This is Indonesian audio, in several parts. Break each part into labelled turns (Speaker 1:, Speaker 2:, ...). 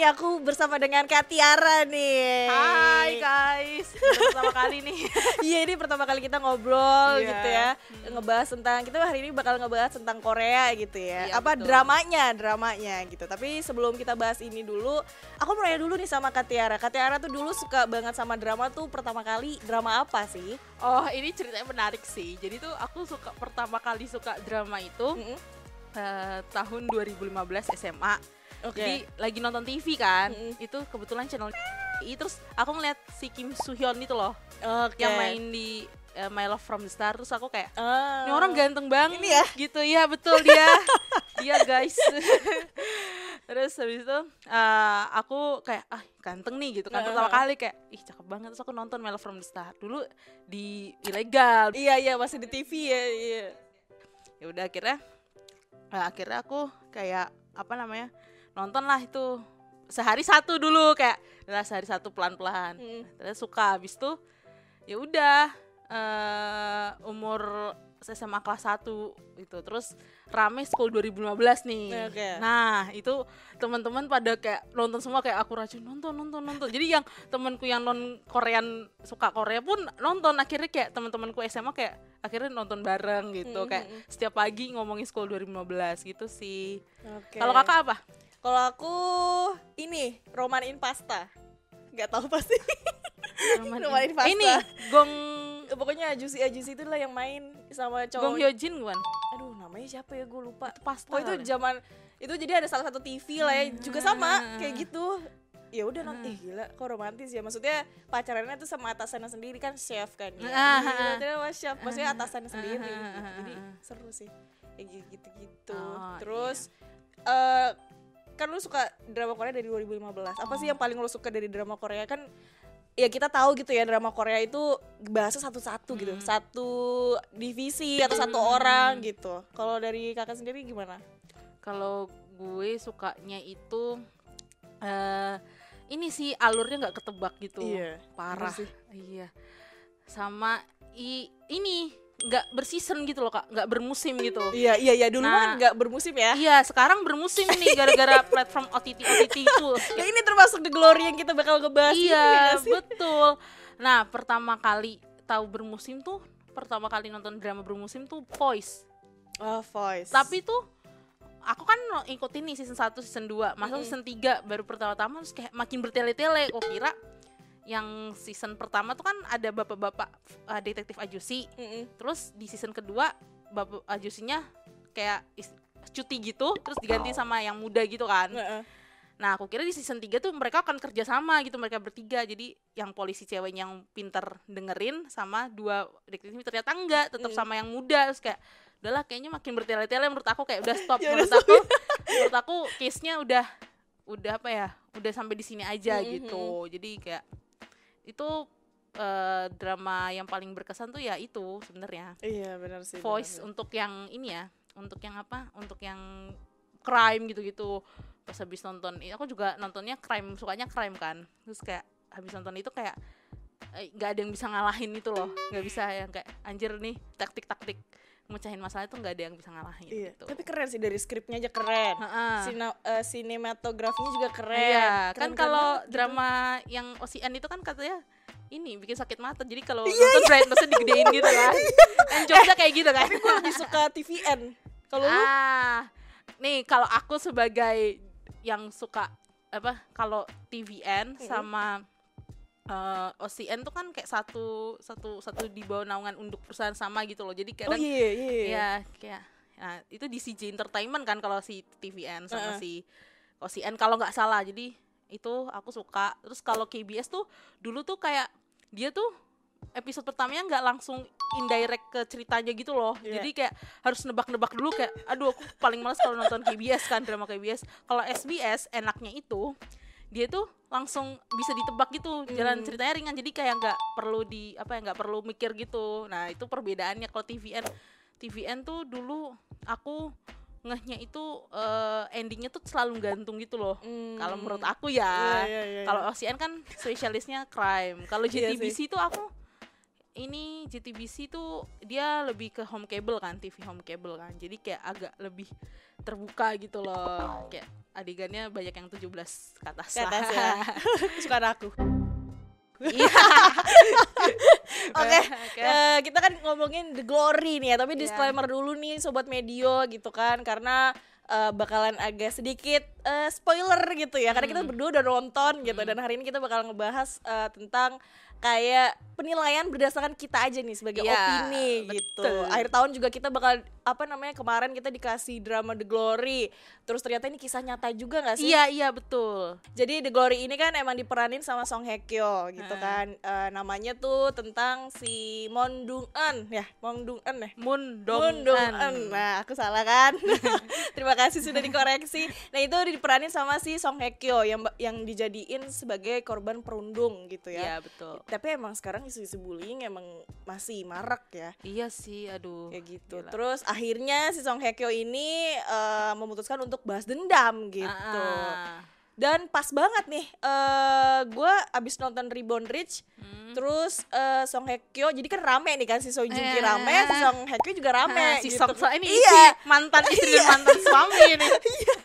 Speaker 1: ini aku bersama dengan Kak Tiara nih.
Speaker 2: Hai guys, pertama kali nih.
Speaker 1: Iya ini pertama kali kita ngobrol
Speaker 2: Iya.
Speaker 1: gitu ya, ngebahas tentang kita hari ini bakal ngebahas tentang Korea gitu ya.
Speaker 2: Iya,
Speaker 1: Apa
Speaker 2: betul.
Speaker 1: dramanya, dramanya gitu. Tapi sebelum kita bahas ini dulu, aku mau nanya dulu nih sama Kak Tiara. Kak Tiara tuh dulu suka banget sama drama tuh pertama kali drama apa sih?
Speaker 2: Oh ini ceritanya menarik sih. Jadi tuh aku suka pertama kali suka drama itu
Speaker 1: Mm-mm.
Speaker 2: eh, tahun 2015 SMA.
Speaker 1: Oke.
Speaker 2: Jadi lagi nonton TV kan,
Speaker 1: Mm-mm.
Speaker 2: itu kebetulan channel I, terus aku ngeliat si Kim Soo Hyun itu loh,
Speaker 1: Oke.
Speaker 2: yang main di eh, My Love from the Star. Terus aku kayak,
Speaker 1: Ah.
Speaker 2: ini orang ganteng banget
Speaker 1: Ini ya?
Speaker 2: gitu ya betul dia dia guys terus habis itu eh, aku kayak ah ganteng nih gitu kan pertama kali kayak ih cakep banget terus aku nonton Mellow from the Star dulu di ilegal
Speaker 1: Iya iya masih di TV ya. Iya.
Speaker 2: ya udah akhirnya eh, akhirnya aku kayak apa namanya nonton lah itu. Sehari satu dulu kayak lah sehari satu pelan pelan
Speaker 1: Mm.
Speaker 2: terus suka. Habis itu ya udah eh umur SMA kelas 1 itu terus rame school 2015 nih.
Speaker 1: Oke.
Speaker 2: nah itu teman-teman pada kayak nonton semua kayak aku rajin nonton nonton nonton. Jadi yang temanku yang non Korean suka Korea pun nonton. Akhirnya kayak teman-temanku SMA kayak akhirnya nonton bareng gitu.
Speaker 1: Mm,
Speaker 2: kayak
Speaker 1: mm, mm.
Speaker 2: setiap pagi ngomongin school 2015 gitu sih.
Speaker 1: Oke.
Speaker 2: kalau kakak apa
Speaker 1: Kalau aku ini Roman in Pasta. Gak tahu pasti.
Speaker 2: Roman
Speaker 1: Roman in Pasta.
Speaker 2: ini Gong
Speaker 1: Pokoknya Ajusi Ajusi itu lah yang main sama cowok.
Speaker 2: Gong Hyojin bukan
Speaker 1: Aduh, namanya siapa ya? Gue lupa.
Speaker 2: pasta
Speaker 1: Oh, itu zaman itu jadi ada salah satu TV lah ya, juga sama
Speaker 2: Hmm.
Speaker 1: kayak gitu. Ya udah nonton, eh gila kok romantis ya. Maksudnya pacarannya tuh sama atasannya sendiri kan chef kan ya.
Speaker 2: Ah,
Speaker 1: Gila,
Speaker 2: ah,
Speaker 1: sama chef, maksudnya atasannya sendiri.
Speaker 2: ah, ah, ah,
Speaker 1: Jadi
Speaker 2: ah.
Speaker 1: seru sih. Kayak gitu-gitu.
Speaker 2: Oh,
Speaker 1: Terus eh kan lu suka drama Korea dari 2015. Apa sih yang paling lu suka dari drama Korea kan ya kita tahu gitu ya drama Korea itu bahasa satu-satu gitu.
Speaker 2: Hmm.
Speaker 1: Satu divisi atau satu orang gitu. Kalau dari kakak sendiri gimana?
Speaker 2: kalau gue sukanya itu eh ini sih alurnya nggak ketebak gitu
Speaker 1: Iya,
Speaker 2: parah
Speaker 1: sih.
Speaker 2: iya sama i ini nggak berseason gitu loh kak nggak bermusim gitu
Speaker 1: Iya iya iya dulu
Speaker 2: Nah.
Speaker 1: kan nggak bermusim ya.
Speaker 2: iya sekarang bermusim nih gara-gara platform OTT OTT itu
Speaker 1: Ya ini termasuk the glory yang kita bakal ngebahas ya
Speaker 2: iya
Speaker 1: sih?
Speaker 2: betul nah pertama kali tahu bermusim tuh pertama kali nonton drama bermusim tuh Voice
Speaker 1: Oh, voice.
Speaker 2: tapi tuh aku kan ikutin nih season 1, season 2 Masa
Speaker 1: Mm-mm.
Speaker 2: season 3 baru pertama-tama terus kayak makin bertele-tele Kok kira yang season pertama tuh kan ada bapak-bapak uh, detektif Ajusi
Speaker 1: Mm-mm.
Speaker 2: Terus di season kedua bapak Ajusinya kayak cuti gitu Terus diganti sama yang muda gitu kan
Speaker 1: Heeh.
Speaker 2: Nah aku kira di season 3 tuh mereka akan kerja sama gitu Mereka bertiga Jadi yang polisi ceweknya yang pinter dengerin Sama dua detektif ternyata enggak Tetap
Speaker 1: Mm.
Speaker 2: sama yang muda Terus kayak udahlah kayaknya makin bertele-tele menurut aku kayak udah stop
Speaker 1: Ya
Speaker 2: menurut
Speaker 1: udah,
Speaker 2: aku menurut aku case-nya udah udah apa ya udah sampai di sini aja
Speaker 1: Mhm.
Speaker 2: gitu jadi kayak itu eh, drama yang paling berkesan tuh ya itu sebenarnya
Speaker 1: Iya benar sih.
Speaker 2: voice
Speaker 1: benar.
Speaker 2: untuk yang ini ya untuk yang apa untuk yang crime gitu-gitu pas habis nonton ini aku juga nontonnya crime sukanya crime kan terus kayak habis nonton itu kayak eh, nggak ada yang bisa ngalahin itu loh nggak bisa yang kayak anjir nih taktik-taktik mecahin masalah itu nggak ada yang bisa ngalahin
Speaker 1: Iya.
Speaker 2: gitu
Speaker 1: Tapi keren sih dari skripnya aja keren. Eh, sinematografinya juga keren.
Speaker 2: Iya, kan
Speaker 1: Keren-keren
Speaker 2: kalau
Speaker 1: gitu.
Speaker 2: drama yang OCN itu kan katanya ini bikin sakit mata. Jadi kalau
Speaker 1: Iya,
Speaker 2: nonton brightness-nya digedein gitu kan. And jokesnya kayak gitu kan.
Speaker 1: gue lebih suka TVN. Kalau lu
Speaker 2: ah, nih kalau aku sebagai yang suka apa kalau TVN sama eh, OCN tuh kan kayak satu satu satu di bawah naungan untuk perusahaan sama gitu loh. Jadi
Speaker 1: Oh
Speaker 2: kadang
Speaker 1: iya iya.
Speaker 2: ya kayak nah itu di CJ Entertainment kan kalau si TVN sama
Speaker 1: Heeh.
Speaker 2: si OCN kalau nggak salah jadi itu aku suka terus kalau KBS tuh dulu tuh kayak dia tuh episode pertamanya nggak langsung indirect ke ceritanya gitu loh
Speaker 1: Iya.
Speaker 2: jadi kayak harus nebak-nebak dulu kayak aduh aku paling males kalau nonton KBS kan drama KBS kalau SBS enaknya itu dia tuh langsung bisa ditebak gitu jalan
Speaker 1: Hmm.
Speaker 2: ceritanya ringan. Jadi kayak nggak perlu di apa ya nggak perlu mikir gitu. Nah itu perbedaannya kalau TVN TVN tuh dulu aku ngehnya itu eh, endingnya tuh selalu gantung gitu loh.
Speaker 1: Hmm.
Speaker 2: kalau menurut aku ya.
Speaker 1: Iya, iya, iya,
Speaker 2: kalau OCN kan spesialisnya crime. Kalau
Speaker 1: Iya
Speaker 2: JTBC tuh aku ini JTBC tuh dia lebih ke home cable kan TV home cable kan. Jadi kayak agak lebih terbuka gitu loh. Kayak adegannya banyak yang 17 ke atas
Speaker 1: Ke atas ya. Suka aku.
Speaker 2: Iya.
Speaker 1: Oke, eh, kita kan ngomongin The Glory nih ya, tapi
Speaker 2: Iya.
Speaker 1: disclaimer dulu nih sobat medio gitu kan, karena eh, bakalan agak sedikit eh, spoiler gitu ya, karena kita berdua udah nonton gitu, dan hari ini kita bakal ngebahas eh, tentang kayak penilaian berdasarkan kita aja nih sebagai
Speaker 2: Iya,
Speaker 1: opini gitu.
Speaker 2: betul.
Speaker 1: Akhir tahun juga kita bakal apa namanya kemarin kita dikasih drama The Glory, terus ternyata ini kisah nyata juga nggak sih?
Speaker 2: Iya iya betul.
Speaker 1: Jadi The Glory ini kan emang diperanin sama Song Hye Kyo gitu
Speaker 2: Heeh.
Speaker 1: kan. Eh, namanya tuh tentang si Mon Dung Eun ya, Mon Dung Eun ya.
Speaker 2: Moon Dong
Speaker 1: Eun. Nah, aku salah kan? Terima kasih sudah dikoreksi. Nah, itu diperanin sama si Song Hye Kyo yang yang dijadiin sebagai korban perundung gitu ya.
Speaker 2: Iya betul.
Speaker 1: Tapi emang sekarang isu-isu bullying emang masih marak ya.
Speaker 2: Iya sih, aduh.
Speaker 1: Ya gitu.
Speaker 2: Gila.
Speaker 1: Terus akhirnya si Song Hye Kyo ini eh, memutuskan untuk balas dendam gitu.
Speaker 2: Ah.
Speaker 1: Dan pas banget nih, eh gue abis nonton Reborn Rich,
Speaker 2: Hmm.
Speaker 1: terus eh, Song Hye Kyo, jadi kan rame nih kan si Song Joong Ki
Speaker 2: Eh.
Speaker 1: rame, si Song Hye Kyo juga rame.
Speaker 2: Ah, si
Speaker 1: gitu.
Speaker 2: Song So ini
Speaker 1: iya,
Speaker 2: si mantan istri dan mantan suami ini.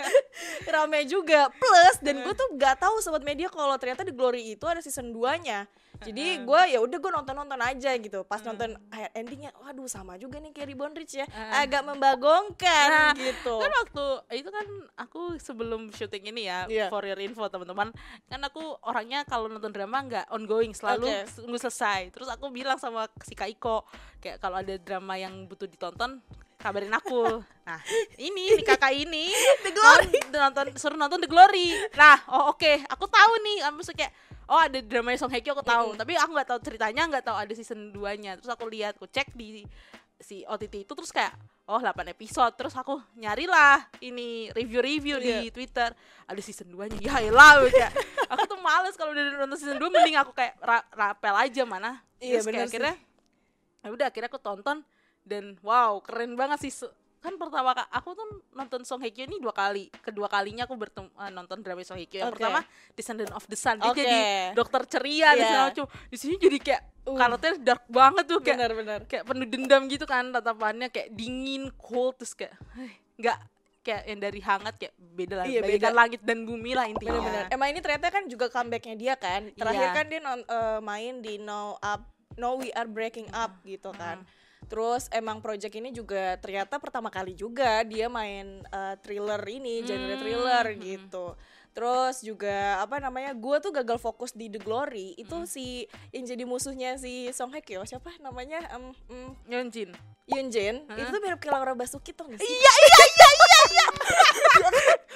Speaker 1: rame juga. Plus dan gue tuh gak tahu sobat media kalau ternyata di Glory itu ada season 2-nya. Jadi gue ya udah gue nonton-nonton aja gitu. Pas nonton akhir endingnya, waduh sama juga nih kayak Reborn Rich ya. Agak membagongkan
Speaker 2: Nah,
Speaker 1: gitu.
Speaker 2: kan waktu itu kan aku sebelum syuting ini ya
Speaker 1: Iya.
Speaker 2: for your info teman-teman kan aku orangnya kalau nonton drama nggak ongoing selalu
Speaker 1: Oke.
Speaker 2: tunggu selesai terus aku bilang sama si Kaiko kayak kalau ada drama yang butuh ditonton kabarin aku nah ini nih kakak ini The Glory nonton suruh nonton The Glory nah oh oke aku tahu nih maksudnya kayak oh ada drama Song Hye Kyo aku tahu. Tapi aku nggak tahu ceritanya nggak tahu ada season 2 nya terus aku lihat aku cek di si OTT itu terus kayak oh 8 episode. Terus aku nyarilah ini review-review di Twitter. Ada season 2 nya ya elah kayak aku tuh males kalau udah nonton season 2 mending aku kayak ra- rapel aja mana.
Speaker 1: Iya,
Speaker 2: terus
Speaker 1: bener
Speaker 2: kayak
Speaker 1: sih.
Speaker 2: akhirnya ya udah akhirnya aku tonton. Dan wow keren banget sih kan pertama aku tuh nonton Song Hye Kyo ini dua kali kedua kalinya aku bertemu eh, nonton drama Song Hye Kyo yang
Speaker 1: Oke.
Speaker 2: pertama Descendant of the Sun dia
Speaker 1: Oke.
Speaker 2: jadi dokter ceria
Speaker 1: Iya.
Speaker 2: segala macam di sini jadi kayak
Speaker 1: Uh.
Speaker 2: karakternya dark banget tuh kayak
Speaker 1: Benar-benar.
Speaker 2: kayak penuh dendam gitu kan tatapannya kayak dingin cold terus kayak "Hei, nggak kayak yang dari hangat kayak beda lah
Speaker 1: Iya, beda.
Speaker 2: langit dan bumi lah intinya
Speaker 1: Benar-benar. Emang ini ternyata kan juga comebacknya dia kan. Terakhir
Speaker 2: Iya.
Speaker 1: kan dia non- eh, main di No Up, No We Are Breaking Up gitu kan. Terus emang project ini juga ternyata pertama kali juga dia main eh, thriller ini, genre
Speaker 2: Hmm,
Speaker 1: thriller
Speaker 2: hmm.
Speaker 1: gitu. Terus juga apa namanya? Gue tuh gagal fokus di The Glory. Itu
Speaker 2: Hmm.
Speaker 1: si yang jadi musuhnya si Song Hye Kyo siapa namanya? Em, em,
Speaker 2: Yeonjin
Speaker 1: Yoon Jin.
Speaker 2: Hah?
Speaker 1: Itu tuh mirip kayak Laura Basuki tuh gak sih?
Speaker 2: iya iya iya iya iya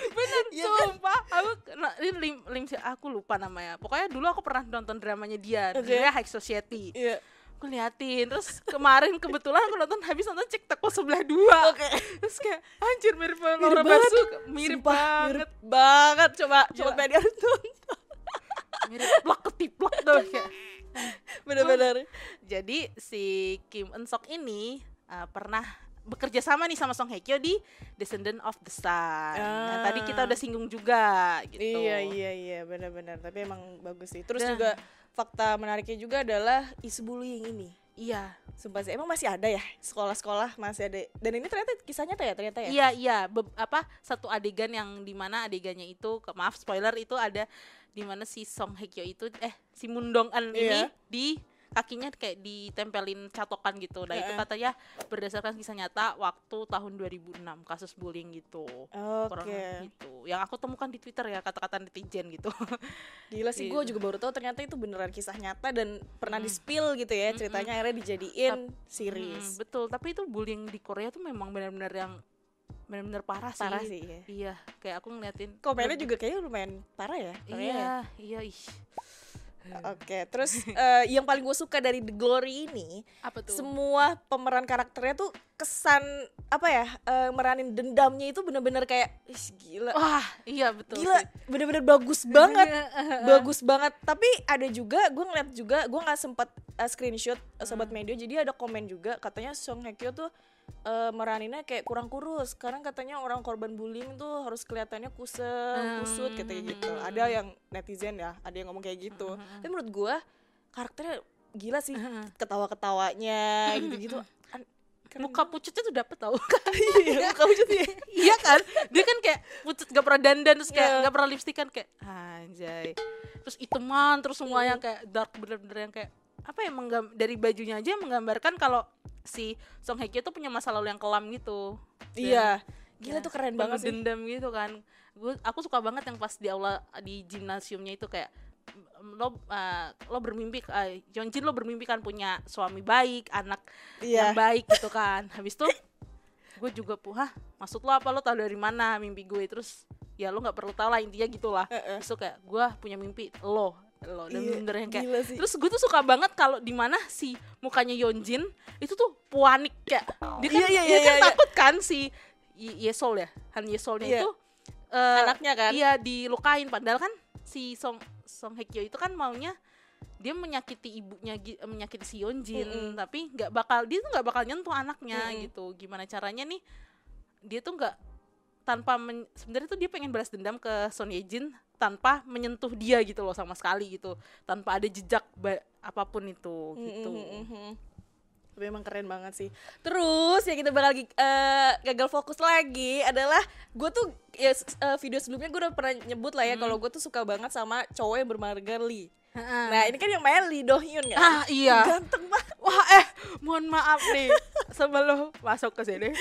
Speaker 2: bener
Speaker 1: kan?
Speaker 2: sumpah aku nah, ini lim, lim aku lupa namanya pokoknya dulu aku pernah nonton dramanya dia
Speaker 1: Oke.
Speaker 2: dia High Society
Speaker 1: Iya.
Speaker 2: Aku liatin terus kemarin kebetulan aku nonton habis nonton cek teko sebelah dua
Speaker 1: Oke.
Speaker 2: terus kayak anjir mirip banget
Speaker 1: Mirip
Speaker 2: Laura
Speaker 1: banget.
Speaker 2: Basuki mirip
Speaker 1: Sumpah,
Speaker 2: banget
Speaker 1: mirip banget. Coba coba
Speaker 2: Gila.
Speaker 1: media harus nonton.
Speaker 2: mirip plak ketiplak tuh kayak
Speaker 1: Bener-bener.
Speaker 2: Jadi si Kim Eun Sok ini uh, pernah bekerja sama nih sama Song Hye Kyo di Descendant of the Sun. Nah,
Speaker 1: Ah.
Speaker 2: tadi kita udah singgung juga gitu.
Speaker 1: Iya iya iya benar-benar tapi emang bagus sih. Terus
Speaker 2: Dan-
Speaker 1: juga fakta menariknya juga adalah isu bullying ini.
Speaker 2: Iya.
Speaker 1: Sumpah sih emang masih ada ya sekolah-sekolah masih ada dan ini ternyata kisahnya tuh ya ternyata ya.
Speaker 2: Iya, iya, Be- apa satu adegan yang di mana adegannya itu ke maaf spoiler itu ada di mana si Song Hye Kyo itu eh si Mundong ini
Speaker 1: Iya.
Speaker 2: di kakinya kayak ditempelin catokan gitu. Nah, itu katanya berdasarkan kisah nyata waktu tahun 2006 kasus bullying gitu. Kurang
Speaker 1: Oke.
Speaker 2: gitu. Yang aku temukan di Twitter ya kata-kata netizen gitu.
Speaker 1: Gila sih gue juga baru tahu ternyata itu beneran kisah nyata dan pernah
Speaker 2: Hmm.
Speaker 1: di-spill gitu ya ceritanya akhirnya dijadiin
Speaker 2: Hmm,
Speaker 1: series.
Speaker 2: betul, tapi itu bullying di Korea tuh memang benar-benar yang benar-benar parah sih.
Speaker 1: Parah sih ya.
Speaker 2: Iya, kayak aku ngeliatin.
Speaker 1: Komennya juga kayaknya lumayan parah ya. Korea ya.
Speaker 2: Iya, iya, ih.
Speaker 1: Oke, terus eh, yang paling gue suka dari The Glory ini
Speaker 2: Apa tuh?
Speaker 1: semua pemeran karakternya tuh kesan apa ya eh, meranin dendamnya itu bener-bener kayak Ih, gila.
Speaker 2: Wah, iya betul.
Speaker 1: gila bener-bener bagus banget. Bagus banget. Tapi ada juga gue ngeliat juga gue nggak sempet uh, screenshot uh, sobat media jadi ada komen juga katanya Song Hye Kyo tuh uh, meraninnya kayak kurang kurus. Karena katanya orang korban bullying tuh harus kelihatannya kusem kusut katanya gitu. Ada yang netizen ya ada yang ngomong kayak gitu. Tapi menurut gue karakternya gila sih. Ketawa-ketawanya gitu-gitu. An- keren
Speaker 2: muka pucutnya tuh dapet tau.
Speaker 1: Iya muka pucet ya
Speaker 2: iya kan? Dia kan kayak pucet gak pernah dandan terus kayak
Speaker 1: Iya.
Speaker 2: gak pernah lipstick kan kayak anjay. Terus iteman terus semuanya kayak dark bener-bener yang kayak apa ya dari bajunya aja menggambarkan kalau si Song Hye Kyo tuh punya masa lalu yang kelam gitu. Dan-
Speaker 1: iya. Gila
Speaker 2: Ya,
Speaker 1: tuh keren banget sih.
Speaker 2: dendam gitu kan. Gue aku suka banget yang pas di aula di gimnasiumnya itu kayak lo uh, lo bermimpi uh, Yeonjin lo bermimpi kan punya suami baik anak
Speaker 1: iya.
Speaker 2: yang baik gitu kan. Habis itu gue juga pu hah maksud lo apa? Lo tahu dari mana mimpi gue? Terus ya lo nggak perlu tahu lah intinya gitulah
Speaker 1: Heeh.
Speaker 2: terus tuh kayak gue punya mimpi lo lo dan
Speaker 1: Iya,
Speaker 2: bener yang kayak
Speaker 1: gila sih.
Speaker 2: terus gue tuh suka banget kalau di mana si mukanya Yeonjin itu tuh panik kayak dia kan
Speaker 1: Iya, iya,
Speaker 2: dia
Speaker 1: iya,
Speaker 2: kan
Speaker 1: iya.
Speaker 2: takut kan si Ye- Yesol ya Han Yesolnya
Speaker 1: Iya.
Speaker 2: itu eh,
Speaker 1: Anaknya kan?
Speaker 2: iya dilukain padahal kan si Song Song Hye Kyo itu kan maunya dia menyakiti ibunya gi- eh, menyakiti si Yeonjin
Speaker 1: Mm-mm.
Speaker 2: tapi nggak bakal dia tuh nggak bakal nyentuh anaknya
Speaker 1: Mm-mm.
Speaker 2: gitu gimana caranya nih dia tuh nggak tanpa men- sebenarnya tuh dia pengen balas dendam ke Son Ye Jin tanpa menyentuh dia gitu loh sama sekali gitu tanpa ada jejak apa pun itu gitu
Speaker 1: Mm, mm, mm, mm. Tapi emang keren banget sih. Terus yang kita bakal gi- eh, gagal fokus lagi adalah gue tuh ya eh, video sebelumnya gue udah pernah nyebut lah ya kalau gue tuh suka banget sama cowok yang bermarga Lee.
Speaker 2: Heeh.
Speaker 1: Nah ini kan yang main Lee Do Hyun kan.
Speaker 2: ah iya
Speaker 1: Ganteng banget.
Speaker 2: Wah eh mohon maaf nih sebelum masuk ke sini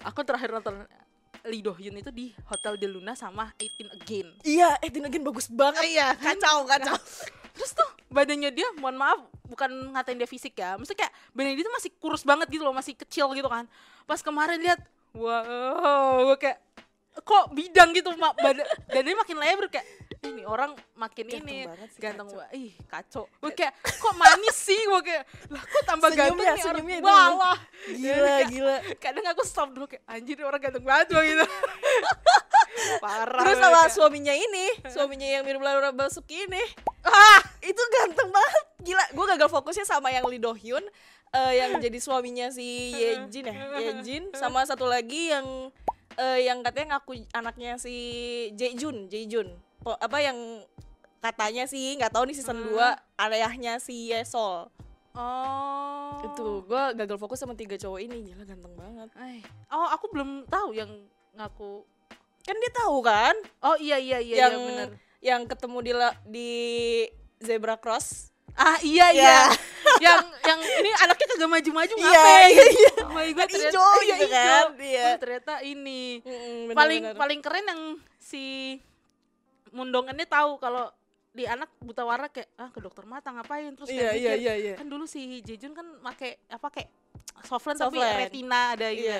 Speaker 2: aku terakhir nonton Lee Do Hyun itu di Hotel de Luna sama 18 Again
Speaker 1: Iya, eh Again bagus banget.
Speaker 2: Iya, kan?
Speaker 1: kacau kacau.
Speaker 2: terus tuh badannya dia mohon maaf bukan ngatain dia fisik ya maksudnya kayak badannya dia tuh masih kurus banget gitu loh masih kecil gitu kan pas kemarin lihat wow gue kayak kok bidang gitu mak badan dan dia makin lebar kayak "Eh, ini orang makin
Speaker 1: Ganteng
Speaker 2: ini
Speaker 1: banget sih,
Speaker 2: ganteng banget ih kacau gue kayak kok manis sih gue kayak lah kok tambah
Speaker 1: Senyumnya,
Speaker 2: ganteng nih orang
Speaker 1: senyumnya itu.
Speaker 2: wah wah
Speaker 1: Gila,
Speaker 2: Kayak-
Speaker 1: gila.
Speaker 2: kadang aku stop dulu kayak anjir orang ganteng banget gua gitu. Parah
Speaker 1: Terus
Speaker 2: gua
Speaker 1: sama
Speaker 2: kayak,
Speaker 1: suaminya ini, suaminya yang mirip Laura Basuki ini.
Speaker 2: ah!
Speaker 1: Itu ganteng banget. Gila gue gagal fokusnya sama yang Lee Do Hyun eh, yang jadi suaminya si Yejin ya Yejin sama satu lagi yang eh, yang katanya ngaku anaknya si Jaejun Jaejun Po- apa yang katanya sih nggak tahu nih season 2 ayahnya si Yesol
Speaker 2: oh
Speaker 1: itu gue gagal fokus sama tiga cowok ini gila ganteng banget
Speaker 2: Ay. Oh, aku belum tahu yang ngaku.
Speaker 1: kan dia tahu kan
Speaker 2: Oh iya iya iya,
Speaker 1: yang
Speaker 2: iya bener.
Speaker 1: yang ketemu di di zebra cross
Speaker 2: Ah iya
Speaker 1: Iya.
Speaker 2: iya. yang yang ini anaknya kagak maju-maju
Speaker 1: Iya,
Speaker 2: ngapain?
Speaker 1: iya, iya.
Speaker 2: Oh my God, ternyata,
Speaker 1: hijau
Speaker 2: iya,
Speaker 1: gitu kan, iya.
Speaker 2: Oh, ternyata ini.
Speaker 1: Mm-mm, bener,
Speaker 2: paling
Speaker 1: bener.
Speaker 2: paling keren yang si mundongannya tahu kalau di anak buta warna kayak ah ke dokter mata ngapain terus
Speaker 1: Iya,
Speaker 2: kayak mikir,
Speaker 1: iya, iya.
Speaker 2: kan dulu si Jejun kan make apa kayak
Speaker 1: Soft
Speaker 2: tapi
Speaker 1: lens.
Speaker 2: retina ada
Speaker 1: Iya.
Speaker 2: iya.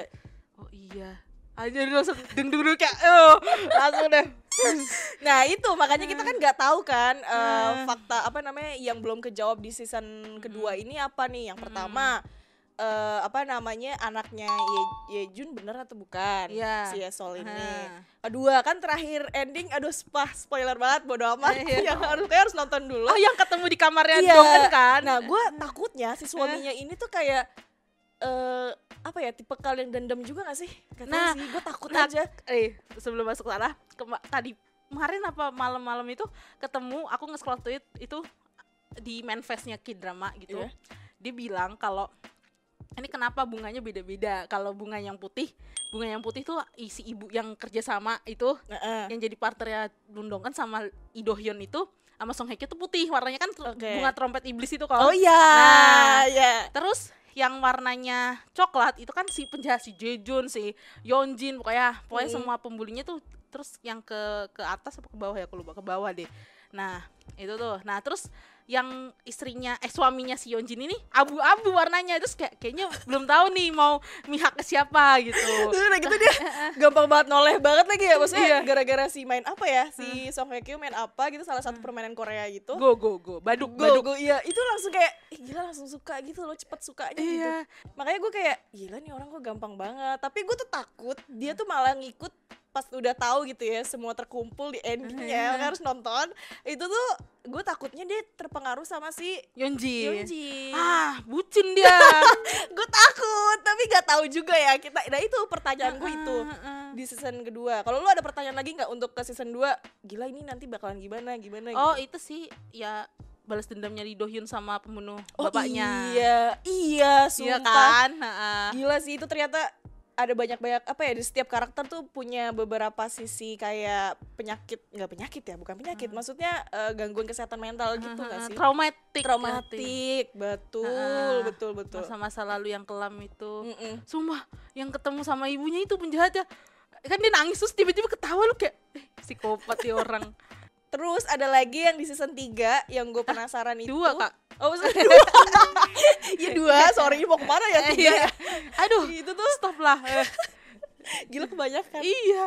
Speaker 2: oh iya aja langsung deng deng deng kayak oh langsung deh
Speaker 1: Nah itu makanya kita kan nggak tahu kan
Speaker 2: Hmm.
Speaker 1: fakta apa namanya yang belum kejawab di season kedua ini apa nih? Yang pertama eh, apa namanya anaknya Ye, Yejun bener atau bukan?
Speaker 2: Iya.
Speaker 1: Si Yesol ini.
Speaker 2: Ah.
Speaker 1: Kedua kan terakhir ending aduh spah spoiler banget bodo amat.
Speaker 2: Iya.
Speaker 1: yang harus kayak harus nonton dulu.
Speaker 2: oh yang ketemu di kamarnya
Speaker 1: Iya.
Speaker 2: Dongen kan
Speaker 1: Nah gue takutnya si suaminya ini tuh kayak eh apa ya tipe kalian dendam juga gak sih? Tahu
Speaker 2: Nah,
Speaker 1: sih, gue takut
Speaker 2: nah,
Speaker 1: aja.
Speaker 2: eh sebelum masuk sana kema- tadi kemarin apa malam-malam itu ketemu aku nge-scroll tweet itu di manifestnya Kid Drama gitu
Speaker 1: Iya.
Speaker 2: dia bilang kalau ini kenapa bunganya beda-beda kalau bunga yang putih bunga yang putih tuh isi ibu yang kerja sama itu
Speaker 1: Heeh.
Speaker 2: yang jadi partnernya Lundong kan sama Idohyun itu sama Song Hye Kyo tuh putih warnanya kan
Speaker 1: Oke.
Speaker 2: bunga trompet iblis itu kalau
Speaker 1: Oh iya,
Speaker 2: Nah,
Speaker 1: iya.
Speaker 2: Terus yang warnanya coklat itu kan si penjahat si Jejun, si Yeonjin pokoknya pokoknya
Speaker 1: Mm.
Speaker 2: semua pembulinya tuh terus yang ke ke atas apa ke bawah ya aku lupa ke bawah deh. Nah, itu tuh. Nah, terus yang istrinya eh suaminya si Yeonjin ini abu-abu warnanya terus kayak kayaknya belum tahu nih mau mihak ke siapa gitu.
Speaker 1: Terus udah gitu dia gampang banget noleh banget lagi ya maksudnya
Speaker 2: Iya.
Speaker 1: gara-gara si main apa ya si Song Hye Kyo main apa gitu salah satu permainan Korea gitu
Speaker 2: Go go go. Baduk
Speaker 1: Go,
Speaker 2: baduk.
Speaker 1: go, iya itu langsung kayak Ih, gila langsung suka gitu loh cepet sukanya gitu
Speaker 2: Iya.
Speaker 1: makanya gue kayak gila nih orang kok gampang banget tapi gue tuh takut dia tuh malah ngikut pas udah tahu gitu ya semua terkumpul di endingnya makanya harus nonton itu tuh gue takutnya dia terpengaruh sama si
Speaker 2: Yeonjin.
Speaker 1: Yeonjin
Speaker 2: Ah, bucin dia.
Speaker 1: gue takut tapi nggak tahu juga ya kita nah itu pertanyaan gue itu
Speaker 2: Heeh.
Speaker 1: di season kedua kalau lu ada pertanyaan lagi nggak untuk ke season 2 gila ini nanti bakalan gimana gimana
Speaker 2: Oh
Speaker 1: gitu.
Speaker 2: itu sih ya balas dendamnya Lee Do Hyun sama pembunuh
Speaker 1: Oh
Speaker 2: bapaknya
Speaker 1: iya, iya,
Speaker 2: Iya
Speaker 1: sumpah.
Speaker 2: kan Ha-ha.
Speaker 1: Gila sih itu ternyata ada banyak-banyak apa ya di setiap karakter tuh punya beberapa sisi kayak penyakit nggak penyakit ya bukan penyakit maksudnya eh, gangguan kesehatan mental gitu nggak
Speaker 2: Ha-ha.
Speaker 1: sih?
Speaker 2: traumatik
Speaker 1: traumatik betul
Speaker 2: Ha-ha.
Speaker 1: betul betul.
Speaker 2: Masa-masa lalu yang kelam itu.
Speaker 1: Mm-mm.
Speaker 2: Sumpah yang ketemu sama ibunya itu penjahat ya kan dia nangis terus tiba-tiba ketawa lu kayak eh, psikopat ya orang.
Speaker 1: Terus ada lagi yang di season 3 yang gue penasaran itu.
Speaker 2: Dua kak
Speaker 1: oh season dua ya dua sorry mau ke mana ya? Tiga.
Speaker 2: Iya. aduh.
Speaker 1: Itu tuh
Speaker 2: stop lah Eh,
Speaker 1: gila kebanyakan.
Speaker 2: Iya.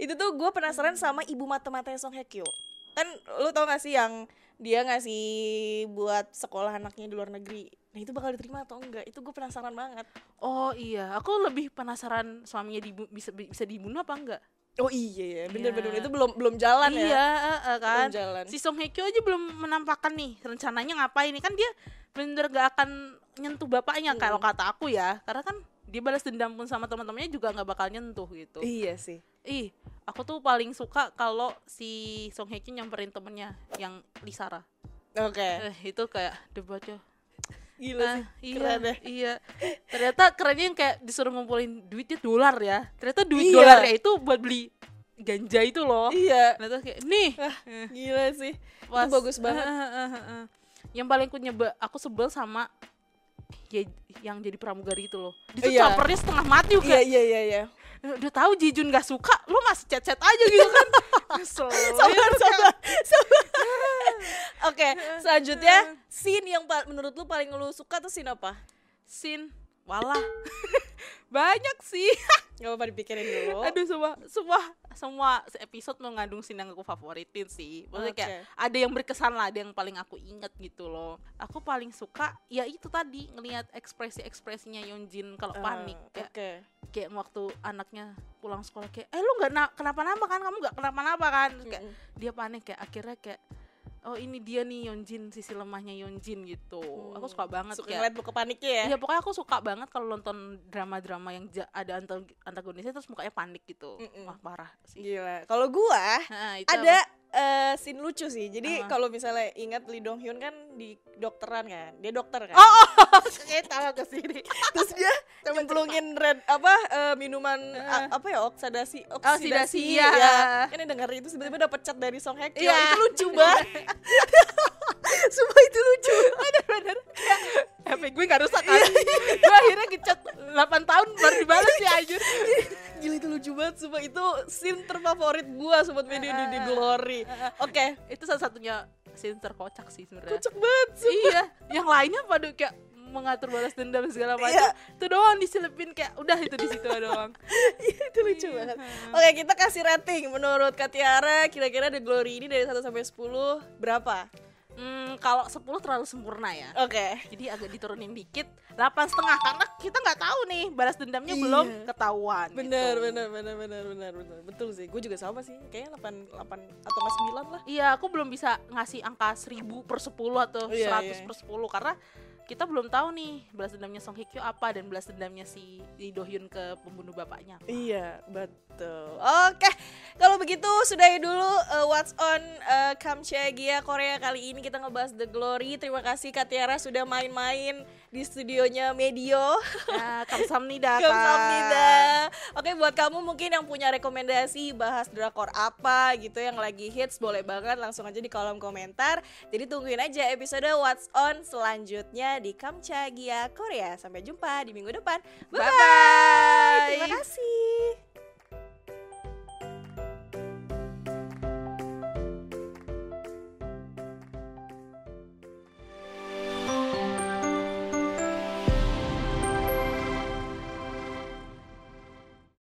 Speaker 1: Itu tuh gue penasaran sama ibu mata-matanya Song Hye Kyo. Kan lu tau gak sih yang dia ngasih buat sekolah anaknya di luar negeri? Nah itu bakal diterima atau enggak? Itu gue penasaran banget.
Speaker 2: Oh iya. Aku lebih penasaran suaminya dibu bisa bisa dibunuh apa enggak
Speaker 1: oh iya ya bener-bener
Speaker 2: Iya.
Speaker 1: itu belum belum jalan ya?
Speaker 2: Iya eh, eh, kan?
Speaker 1: belum jalan.
Speaker 2: Si Song Hye Kyo aja belum menampakkan nih rencananya ngapain nih? Kan dia bener gak akan nyentuh bapaknya kalau kata aku ya. Karena kan dia balas dendam pun sama teman-temannya juga nggak bakal nyentuh gitu.
Speaker 1: Iya sih.
Speaker 2: Ih aku tuh paling suka kalau si Song Hye Kyo nyamperin temennya yang Lisara.
Speaker 1: Oke.
Speaker 2: Eh, itu kayak debatnya
Speaker 1: gila
Speaker 2: Ah,
Speaker 1: sih
Speaker 2: iya,
Speaker 1: keren deh
Speaker 2: iya. Ternyata kerennya yang kayak disuruh ngumpulin duitnya dolar ya. Ternyata duit
Speaker 1: Iya.
Speaker 2: dolarnya itu buat beli ganja itu loh.
Speaker 1: iya
Speaker 2: Ternyata kayak nih.
Speaker 1: gila sih
Speaker 2: pas-
Speaker 1: itu bagus banget
Speaker 2: Ah, ah, ah, ah. Yang paling aku nyeba, aku sebel sama ya, yang jadi pramugari itu loh. Dia tuh
Speaker 1: Iya.
Speaker 2: capernya setengah mati
Speaker 1: iya
Speaker 2: kayak
Speaker 1: iya iya iya
Speaker 2: udah tahu Jijun gak suka, lu masih chat-chat aja gitu kan.
Speaker 1: Sabar sabar sabar oke selanjutnya scene yang menurut lu paling lu suka tuh scene apa
Speaker 2: Sin, walah. Banyak sih.
Speaker 1: Gak apa-apa dipikirin dulu
Speaker 2: Aduh semua semua semua episode mengandung scene yang aku favoritin sih. Maksudnya kayak
Speaker 1: Oke.
Speaker 2: ada yang berkesan lah, ada yang paling aku inget gitu loh. Aku paling suka ya itu tadi ngelihat ekspresi-ekspresinya Yeonjin kalau
Speaker 1: Eh,
Speaker 2: panik kayak
Speaker 1: oke
Speaker 2: kayak waktu anaknya pulang sekolah kayak eh lu nggak na- kenapa-napa kan kamu nggak kenapa-napa kan Terus kayak
Speaker 1: Mm-mm.
Speaker 2: dia panik kayak akhirnya kayak oh ini dia nih Yeonjin sisi lemahnya Yeonjin gitu. Aku suka banget
Speaker 1: suka
Speaker 2: kayak
Speaker 1: ngeliat paniknya ya
Speaker 2: Iya pokoknya aku suka banget kalau nonton drama-drama yang ada anta- antagonisnya terus mukanya panik gitu.
Speaker 1: Mm-mm.
Speaker 2: Wah parah sih.
Speaker 1: gila kalau gua
Speaker 2: Nah, itu
Speaker 1: ada
Speaker 2: apa?
Speaker 1: eh, scene lucu sih jadi kalau misalnya ingat Lee Dong Hyun kan di dokteran kan dia dokter kan
Speaker 2: Oh, oh, kayak tahu ke sini.
Speaker 1: terus nyemplungin red apa eh, minuman a- apa ya oksidasi oksidasi
Speaker 2: Oksidasi, iya.
Speaker 1: ya kan denger itu tiba-tiba dapet chat dari Song Hye Kyo
Speaker 2: Iya.
Speaker 1: itu lucu banget Sumpah itu lucu
Speaker 2: Bener-bener. HP gue gak rusak kan. gue akhirnya ngechat 8 tahun baru dibalas ya anjir.
Speaker 1: Gila itu lucu banget Sumpah itu scene terfavorit gua Sobat Media di, di Glory Oke
Speaker 2: Itu salah satunya scene terkocak sih sebenarnya.
Speaker 1: Kocak banget sumpah.
Speaker 2: Iya, yang lainnya pada kayak mengatur balas dendam segala macam.
Speaker 1: Iya.
Speaker 2: Itu doang diselipin kayak udah itu di situ doang.
Speaker 1: Iya, itu lucu banget Oke kita kasih rating Menurut Katiara Kira-kira The Glory ini dari 1 sampai 10 Berapa?
Speaker 2: Hmm, kalau 10 terlalu sempurna ya.
Speaker 1: Oke
Speaker 2: jadi agak diturunin dikit delapan setengah karena kita nggak tahu nih balas dendamnya
Speaker 1: Iya.
Speaker 2: belum ketahuan
Speaker 1: Bener,
Speaker 2: gitu.
Speaker 1: bener, bener, bener, bener, bener. Betul sih, gue juga sama sih. Kayaknya 8, 8 atau nggak 9 lah.
Speaker 2: iya aku belum bisa ngasih angka 1000 per 10 atau
Speaker 1: Iya,
Speaker 2: 100
Speaker 1: iya.
Speaker 2: per 10 karena kita belum tah nih balas dendamnya Song Hye Kyo apa dan balas dendamnya si Lee Do Hyun ke pembunuh bapaknya apa.
Speaker 1: Iya, betul. Oke, kalau begitu sudahi dulu uh, What's on uh, Kamchagia Korea kali ini kita ngebahas The Glory. Terima kasih Katiara sudah main-main di studionya Medio.
Speaker 2: ya kamsahamnida Kak.
Speaker 1: Kamsahamnida. Oke, buat kamu mungkin yang punya rekomendasi bahas drakor apa gitu yang lagi hits boleh banget langsung aja di kolom komentar. Jadi tungguin aja episode What's on selanjutnya di Kamchagia Korea. Sampai jumpa di minggu depan. Bye bye. Terima kasih.